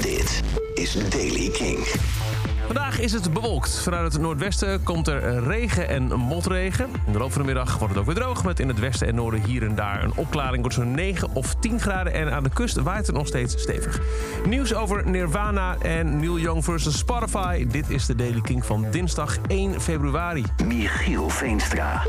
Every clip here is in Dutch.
Dit is Daily King. Vandaag is het bewolkt. Vanuit het noordwesten komt er regen en motregen. In de loop van de middag wordt het ook weer droog... met in het westen en noorden hier en daar een opklaring. Wordt zo'n 9 of 10 graden en aan de kust waait het nog steeds stevig. Nieuws over Nirvana en Neil Young versus Spotify. Dit is de Daily King van dinsdag 1 februari. Michiel Veenstra.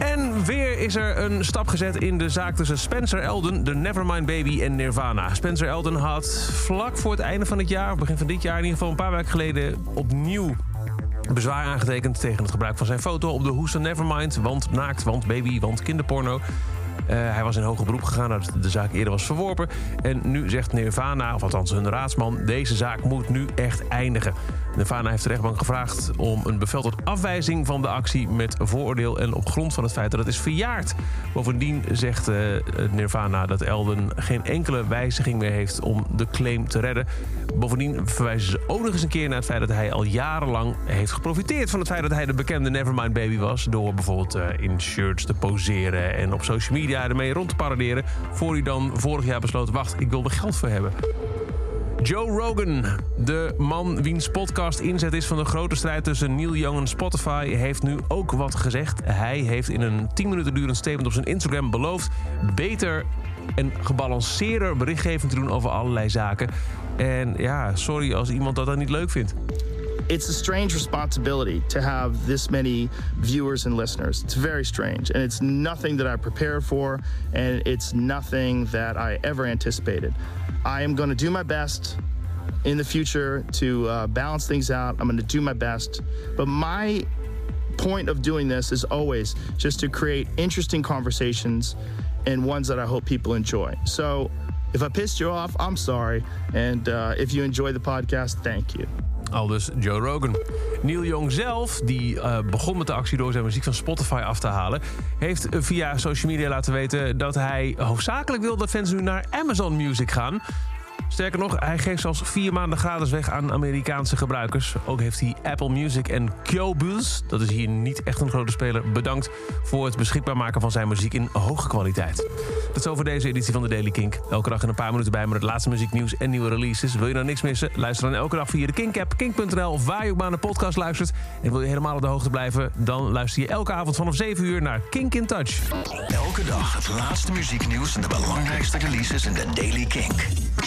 En weer is er een stap gezet in de zaak tussen Spencer Elden, de Nevermind Baby en Nirvana. Spencer Elden had vlak voor het einde van het jaar, begin van dit jaar in ieder geval een paar weken geleden, opnieuw bezwaar aangetekend tegen het gebruik van zijn foto op de hoes Nevermind. Want naakt, want baby, want kinderporno. Uh, hij was in hoger beroep gegaan nadat de zaak eerder was verworpen. En nu zegt Nirvana, of althans hun raadsman... deze zaak moet nu echt eindigen. Nirvana heeft de rechtbank gevraagd om een bevel tot afwijzing van de actie... met vooroordeel en op grond van het feit dat het is verjaard. Bovendien zegt uh, Nirvana dat Elden geen enkele wijziging meer heeft... om de claim te redden. Bovendien verwijzen ze ook nog eens een keer naar het feit... dat hij al jarenlang heeft geprofiteerd van het feit dat hij de bekende Nevermind Baby was... door bijvoorbeeld uh, in shirts te poseren en op social media ermee rond te paraderen... voor hij dan vorig jaar besloot, wacht, ik wil er geld voor hebben. Joe Rogan, de man wiens podcast inzet is van de grote strijd tussen Neil Young en Spotify, heeft nu ook wat gezegd. Hij heeft in een 10 minuten durend statement op zijn Instagram beloofd beter en gebalanceerder berichtgeving te doen over allerlei zaken. En ja, sorry als iemand dat dan niet leuk vindt. It's a strange responsibility to have this many viewers and listeners. It's very strange, and it's nothing that I prepared for, and it's nothing that I ever anticipated. I am going to do my best in the future to uh, balance things out. I'm going to do my best, but my point of doing this is always just to create interesting conversations and ones that I hope people enjoy. So if I pissed you off, I'm sorry. And uh, if you enjoy the podcast, thank you. Al dus Joe Rogan. Neil Young zelf, die uh, begon met de actie door zijn muziek van Spotify af te halen... heeft via social media laten weten dat hij hoofdzakelijk wil dat fans nu naar Amazon Music gaan... Sterker nog, hij geeft zelfs vier maanden gratis weg aan Amerikaanse gebruikers. Ook heeft hij Apple Music en Qobuz, dat is hier niet echt een grote speler, bedankt voor het beschikbaar maken van zijn muziek in hoge kwaliteit. Dat is over deze editie van de Daily Kink. Elke dag in een paar minuten bij met het laatste muzieknieuws en nieuwe releases. Wil je nou niks missen? Luister dan elke dag via de Kink-app, kink.nl of waar je ook maar podcast luistert. En wil je helemaal op de hoogte blijven? Dan luister je elke avond vanaf 7 uur naar Kink in Touch. Elke dag het laatste muzieknieuws en de belangrijkste releases in de Daily Kink.